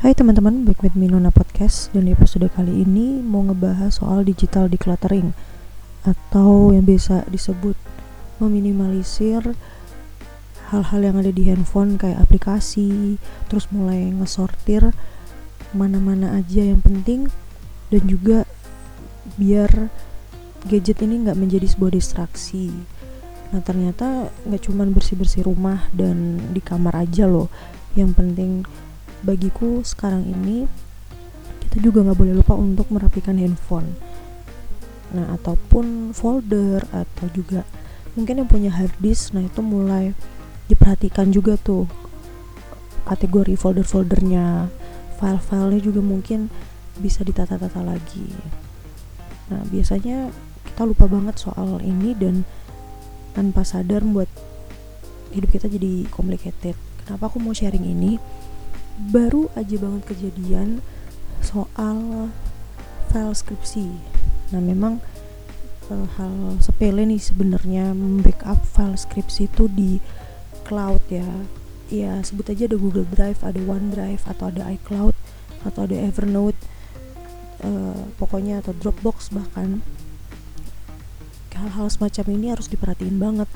Hai teman-teman, back with me Nona Podcast. Dan di episode kali ini mau ngebahas soal digital decluttering. Atau yang biasa disebut meminimalisir hal-hal yang ada di handphone kayak aplikasi Terus mulai ngesortir mana-mana aja yang penting. Dan juga biar gadget ini nggak menjadi sebuah distraksi. Nah ternyata nggak cuman bersih-bersih rumah dan di kamar aja loh. Yang penting bagiku sekarang ini kita juga nggak boleh lupa untuk merapikan handphone. Nah ataupun folder atau juga mungkin yang punya hard disk nah itu mulai diperhatikan juga tuh kategori folder-foldernya. File-filenya juga mungkin bisa ditata-tata lagi. Nah biasanya kita lupa banget soal ini dan tanpa sadar membuat hidup kita jadi complicated. Kenapa aku mau sharing ini baru aja banget kejadian soal file skripsi. Nah, memang uh, hal sepele nih sebenarnya backup file skripsi itu di cloud ya. Ya, sebut aja ada Google Drive, ada OneDrive atau ada iCloud atau ada Evernote. Uh, pokoknya atau Dropbox bahkan hal-hal semacam ini harus diperhatiin banget.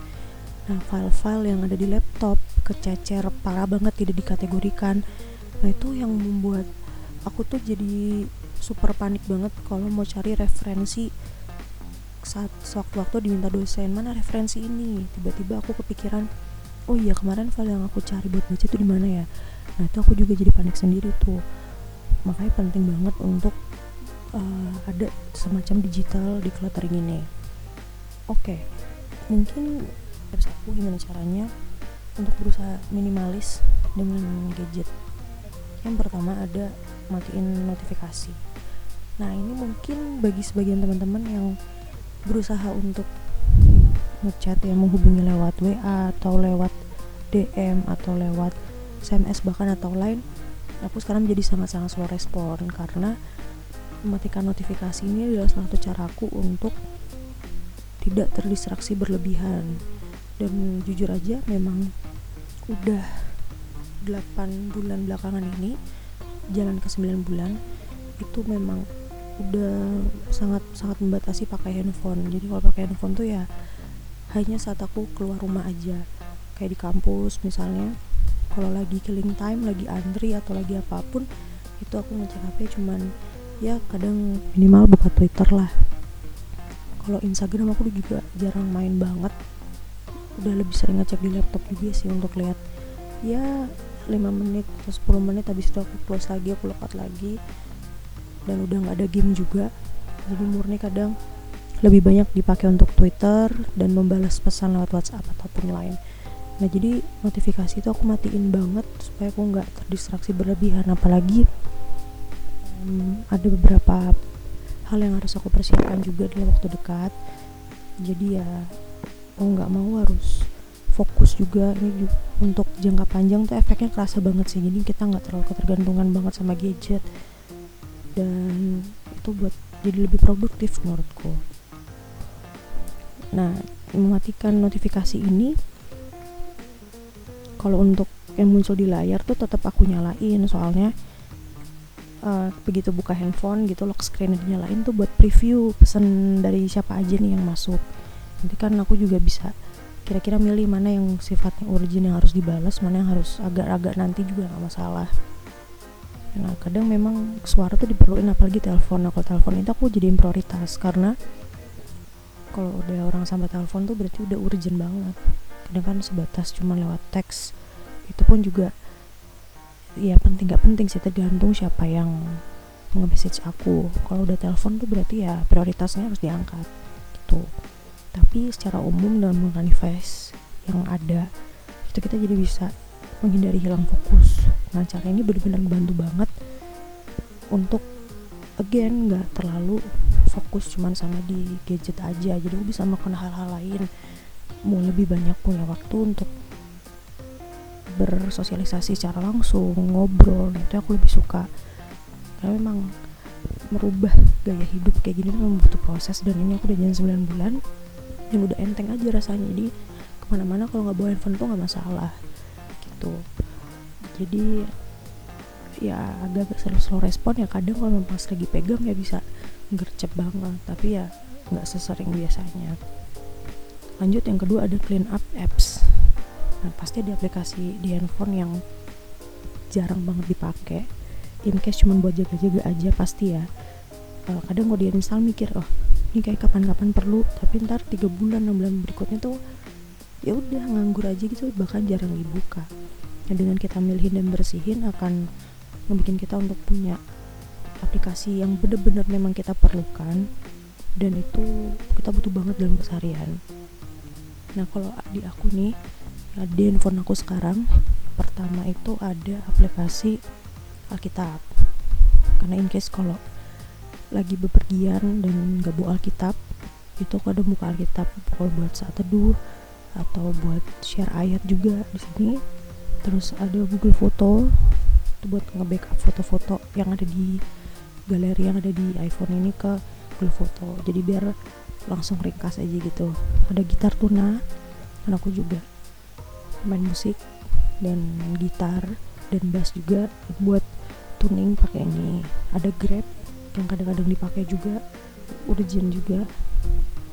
Nah, file-file yang ada di laptop kececer parah banget tidak dikategorikan nah itu yang membuat aku tuh jadi super panik banget kalau mau cari referensi saat sewaktu-waktu diminta dosen. Mana referensi ini? Tiba-tiba aku kepikiran oh iya kemarin file yang aku cari buat baca itu di mana ya? Nah itu aku juga jadi panik sendiri tuh. Makanya penting banget untuk uh, ada semacam digital decluttering ini. Oke okay. mungkin tips aku gimana caranya untuk berusaha minimalis dengan gadget yang pertama ada matiin notifikasi. Nah ini mungkin bagi sebagian teman-teman yang berusaha untuk ngechat ya menghubungi lewat WA atau lewat DM atau lewat SMS bahkan atau lain aku sekarang menjadi sangat-sangat slow respon karena mematikan notifikasi ini adalah salah satu caraku untuk tidak terdistraksi berlebihan. Dan jujur aja memang udah 8 bulan belakangan ini jalan ke 9 bulan itu memang udah sangat sangat membatasi pakai handphone. Jadi kalau pakai handphone tuh ya hanya saat aku keluar rumah aja. Kayak di kampus misalnya kalau lagi killing time lagi antri atau lagi apa pun itu aku ngecek HP cuman ya kadang minimal buka Twitter lah. Kalau Instagram aku juga jarang main banget. Udah lebih sering ngecek di laptop juga sih untuk lihat. Ya 5 menit atau 10 menit habis itu aku close lagi aku logout lagi. Dan udah nggak ada game juga. Jadi murni kadang lebih banyak dipakai untuk Twitter dan membalas pesan lewat WhatsApp ataupun lain nah jadi notifikasi itu aku matiin banget supaya aku nggak terdistraksi berlebihan. Apalagi um, ada beberapa hal yang harus aku persiapkan juga dalam waktu dekat. Jadi ya mau nggak mau harus fokus juga ini untuk jangka panjang tuh efeknya kerasa banget sih. Jadi kita nggak terlalu ketergantungan banget sama gadget. Dan itu buat jadi lebih produktif menurutku. Nah mematikan notifikasi ini kalau untuk yang muncul di layar tuh tetap aku nyalain. Soalnya uh, begitu buka handphone gitu lock screen dinyalain tuh buat preview pesan dari siapa aja nih yang masuk. Nanti kan aku juga bisa kira-kira milih mana yang sifatnya urgent yang harus dibalas mana yang harus agak-agak nanti juga nggak masalah. Nah kadang memang suara tuh diperluin apalagi telepon. Nah kalau telepon itu aku jadiin prioritas karena kalau udah orang sama telepon tuh berarti udah urgent banget. Kadang kan sebatas cuma lewat teks itu pun juga ya penting gak penting sih tergantung siapa yang nge-message aku. Kalau udah telepon tuh berarti ya prioritasnya harus diangkat gitu tapi secara umum dalam device yang ada itu kita jadi bisa menghindari hilang fokus. Nah cara ini benar-benar membantu banget untuk again nggak terlalu fokus cuman sama di gadget aja. Jadi aku bisa melakukan hal-hal lain. Mau lebih banyak punya waktu untuk bersosialisasi secara langsung ngobrol nah, itu aku lebih suka. Karena memang merubah gaya hidup kayak gini memang butuh proses dan ini aku udah jalan 9 bulan yang udah enteng aja rasanya. Jadi ke mana-mana kalau nggak bawa handphone tuh nggak masalah gitu. Jadi ya agak-agak slow slow respon ya kadang kalau pas lagi pegang ya bisa gercep banget tapi ya nggak sesering biasanya. Lanjut yang kedua ada clean up apps. Nah pasti ada aplikasi di handphone yang jarang banget dipakai. In case cuma buat jaga-jaga aja pasti ya. Uh, kadang kalau dia misal mikir oh ini kayak kapan-kapan perlu tapi ntar tiga bulan enam bulan berikutnya tuh ya udah nganggur aja gitu bahkan jarang dibuka. Nah dengan kita milihin dan bersihin akan membuat kita untuk punya aplikasi yang bener-bener memang kita perlukan dan itu kita butuh banget dalam keseharian. Nah kalau di aku nih ya di handphone aku sekarang pertama itu ada aplikasi Alkitab. Karena in case kalau lagi bepergian dan gak bawa Alkitab itu aku ada buka Alkitab kalau buat saat teduh atau buat share ayat juga di sini. Terus ada Google Foto itu buat nge-backup foto-foto yang ada di galeri yang ada di iPhone ini ke Google Foto. Jadi biar langsung ringkas aja gitu. Ada gitar tuna dan aku juga main musik dan gitar dan bass juga buat tuning pakai ini. Ada Grab yang kadang-kadang dipakai juga urgent juga.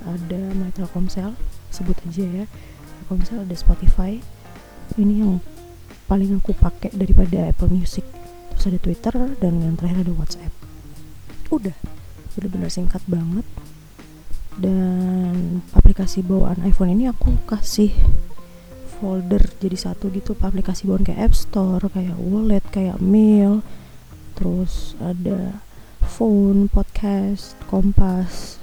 Ada My Telkomsel sebut aja ya. Telkomsel ada Spotify. Ini yang paling aku pakai daripada Apple Music. Terus ada Twitter dan yang terakhir ada WhatsApp. Udah bener-bener singkat banget. Dan aplikasi bawaan iPhone ini aku kasih folder jadi satu gitu. Aplikasi bawaan kayak App Store kayak Wallet kayak Mail. Terus ada phone, podcast, kompas,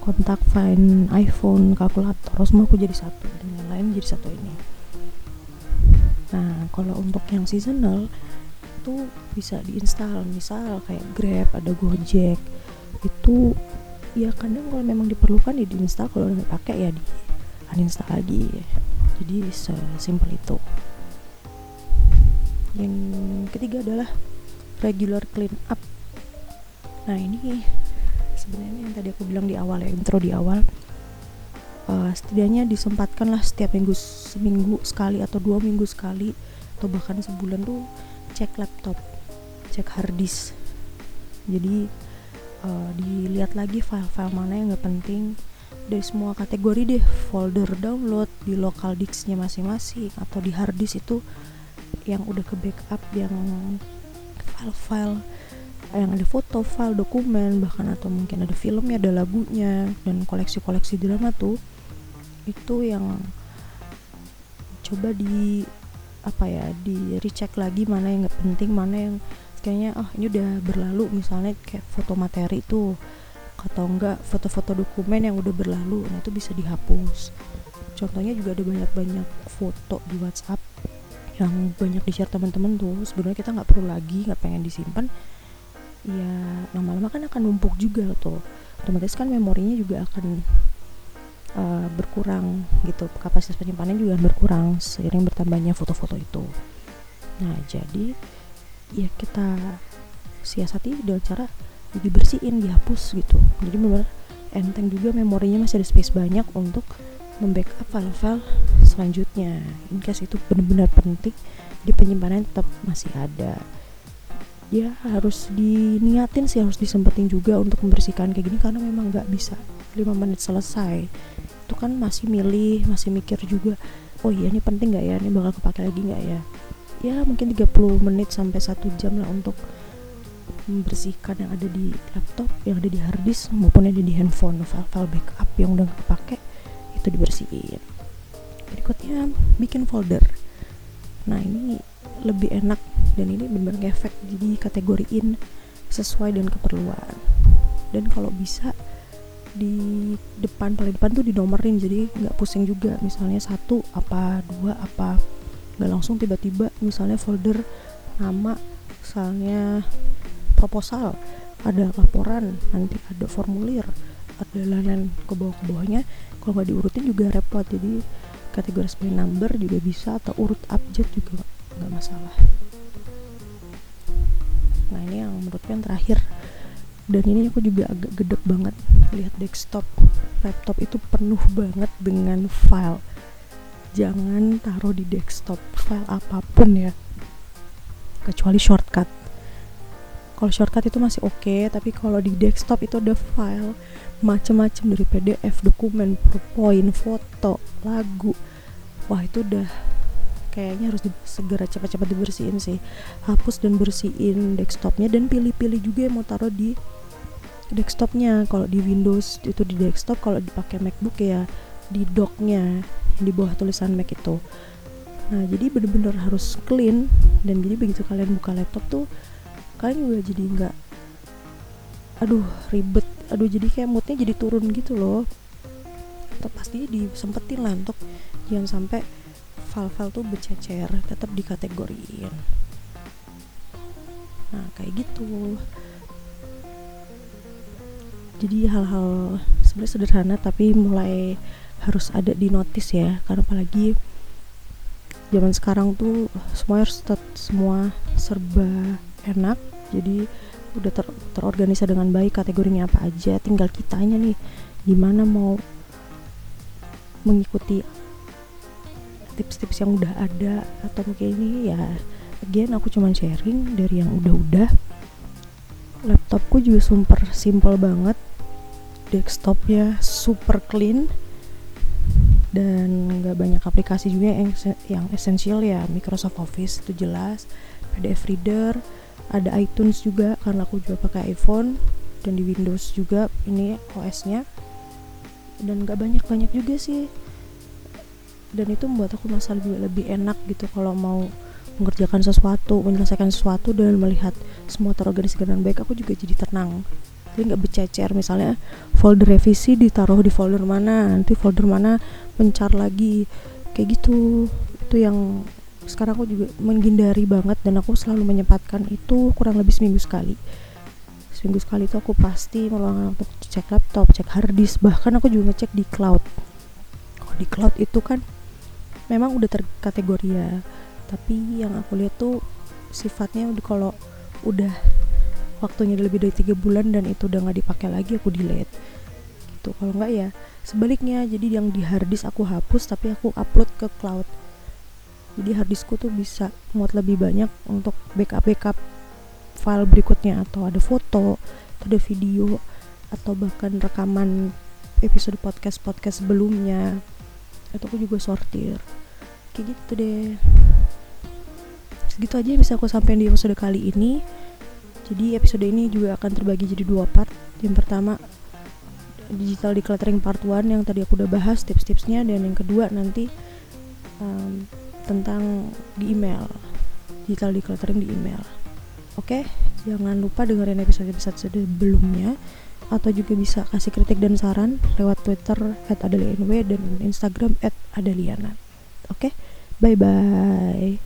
kontak find, iPhone, kalkulator, semua aku jadi satu dan yang lain jadi satu ini. Nah, kalau untuk yang seasonal itu bisa diinstal, misal kayak Grab, ada Gojek, itu ya kadang kalau memang diperlukan ya diinstal, kalau nggak pakai ya di uninstall lagi. Jadi sesimpel itu. Yang ketiga adalah regular clean up nah ini sebenarnya yang tadi aku bilang di awal ya intro di awal. Uh, setidaknya disempatkan lah setiap minggu seminggu sekali atau dua minggu sekali atau bahkan sebulan tuh cek laptop cek hard disk. Jadi uh, dilihat lagi file-file mana yang nggak penting dari semua kategori deh folder download di local disknya masing-masing atau di hard disk itu yang udah ke backup yang file-file yang ada foto, file, dokumen, bahkan atau mungkin ada filmnya, ada lagunya dan koleksi-koleksi drama tuh itu yang coba di apa ya di recheck lagi mana yang nggak penting mana yang kayaknya oh ini udah berlalu misalnya kayak foto materi tuh atau enggak foto-foto dokumen yang udah berlalu nah itu bisa dihapus. Contohnya juga ada banyak-banyak foto di WhatsApp yang banyak di share teman-teman tuh sebenarnya kita nggak perlu lagi nggak pengen disimpan ya lama-lama kan akan numpuk juga tuh. Otomatis kan memorinya juga akan uh, berkurang gitu. Kapasitas penyimpanan juga berkurang seiring bertambahnya foto-foto itu. Nah jadi ya kita siasati dengan cara dibersihin dihapus gitu. Jadi benar enteng juga memorinya masih ada space banyak untuk membackup file-file selanjutnya. In case itu benar-benar penting di penyimpanan tetap masih ada ya harus diniatin sih harus disempetin juga untuk membersihkan kayak gini karena memang nggak bisa. 5 menit selesai. Itu kan masih milih masih mikir juga oh iya ini penting nggak ya? Ini bakal kepake lagi nggak ya? Ya mungkin 30 menit sampai satu jam lah untuk membersihkan yang ada di laptop yang ada di hard disk maupun yang ada di handphone file-file backup yang udah kepake itu dibersihin. Berikutnya bikin folder. Nah ini lebih enak dan ini benar-benar ngefek jadi kategoriin sesuai dengan keperluan. Dan kalau bisa di depan paling depan tuh dinomorin jadi nggak pusing juga. Misalnya satu apa dua apa nggak langsung tiba-tiba misalnya folder nama misalnya proposal ada laporan nanti ada formulir ada lain ke bawah ke bawahnya kalau nggak diurutin juga repot jadi kategori sebagai number juga bisa atau urut abjad juga nggak masalah nah ini yang menurutku yang terakhir. Dan ini aku juga agak gedek banget lihat desktop laptop itu penuh banget dengan file. Jangan taruh di desktop file apa pun ya. Kecuali shortcut. Kalau shortcut itu masih oke okay, tapi kalau di desktop itu ada file macam-macam dari PDF dokumen PowerPoint foto lagu. Wah itu udah kayaknya harus di, segera cepat-cepat dibersihin sih. Hapus dan bersihin desktopnya dan pilih-pilih juga yang mau taruh di desktopnya. Kalau di Windows itu di desktop kalau dipakai MacBook ya di docknya di bawah tulisan Mac itu. Nah jadi bener-bener harus clean dan jadi begitu kalian buka laptop tuh kalian juga jadi nggak aduh ribet. Aduh jadi kayak moodnya jadi turun gitu loh. Tetap pasti disempetin lah untuk jangan sampai file-file tuh bercecer tetap dikategoriin. Nah kayak gitu. Jadi hal-hal sebenarnya sederhana tapi mulai harus ada di notice ya. Karena apalagi zaman sekarang tuh semua harus semua serba enak. Jadi udah ter terorganisir dengan baik kategorinya apa aja. Tinggal kitanya nih gimana mau mengikuti tips-tips yang udah ada atau mungkin ini ya again aku cuman sharing dari yang udah-udah. Laptopku juga super simple banget desktopnya super clean dan nggak banyak aplikasi juga yang yang esensial ya. Microsoft Office itu jelas PDF reader ada iTunes juga karena aku juga pakai iPhone dan di Windows juga ini OS-nya dan gak banyak-banyak juga sih dan itu membuat aku merasa lebih lebih enak gitu kalau mau mengerjakan sesuatu menyelesaikan sesuatu dan melihat semua terorganisir dengan baik aku juga jadi tenang. Jadi nggak bercecer misalnya folder revisi ditaruh di folder mana nanti folder mana mencar lagi kayak gitu. Itu yang sekarang aku juga menghindari banget dan aku selalu menyempatkan itu kurang lebih seminggu sekali. Seminggu sekali itu aku pasti meluangkan untuk cek laptop cek hard disk bahkan aku juga ngecek di cloud. Kalau di cloud itu kan memang udah terkategori ya. Tapi yang aku lihat tuh sifatnya udah kalau udah waktunya lebih dari tiga bulan dan itu udah nggak dipakai lagi aku delete. Gitu. Kalau nggak ya sebaliknya. Jadi yang di hard disk aku hapus tapi aku upload ke cloud. Jadi harddiskku tuh bisa muat lebih banyak untuk backup backup file berikutnya. Atau ada foto atau ada video atau bahkan rekaman episode podcast podcast sebelumnya itu aku juga sortir. Kayak gitu deh. Segitu aja yang bisa aku sampaikan di episode kali ini. Jadi episode ini juga akan terbagi jadi dua part. Yang pertama digital decluttering part 1 yang tadi aku udah bahas tips-tipsnya. Dan yang kedua nanti um, tentang di email. Digital decluttering di email. Oke? Jangan lupa dengerin episode-episode sebelumnya atau juga bisa kasih kritik dan saran lewat Twitter at adalianw dan Instagram at adaliana oke bye bye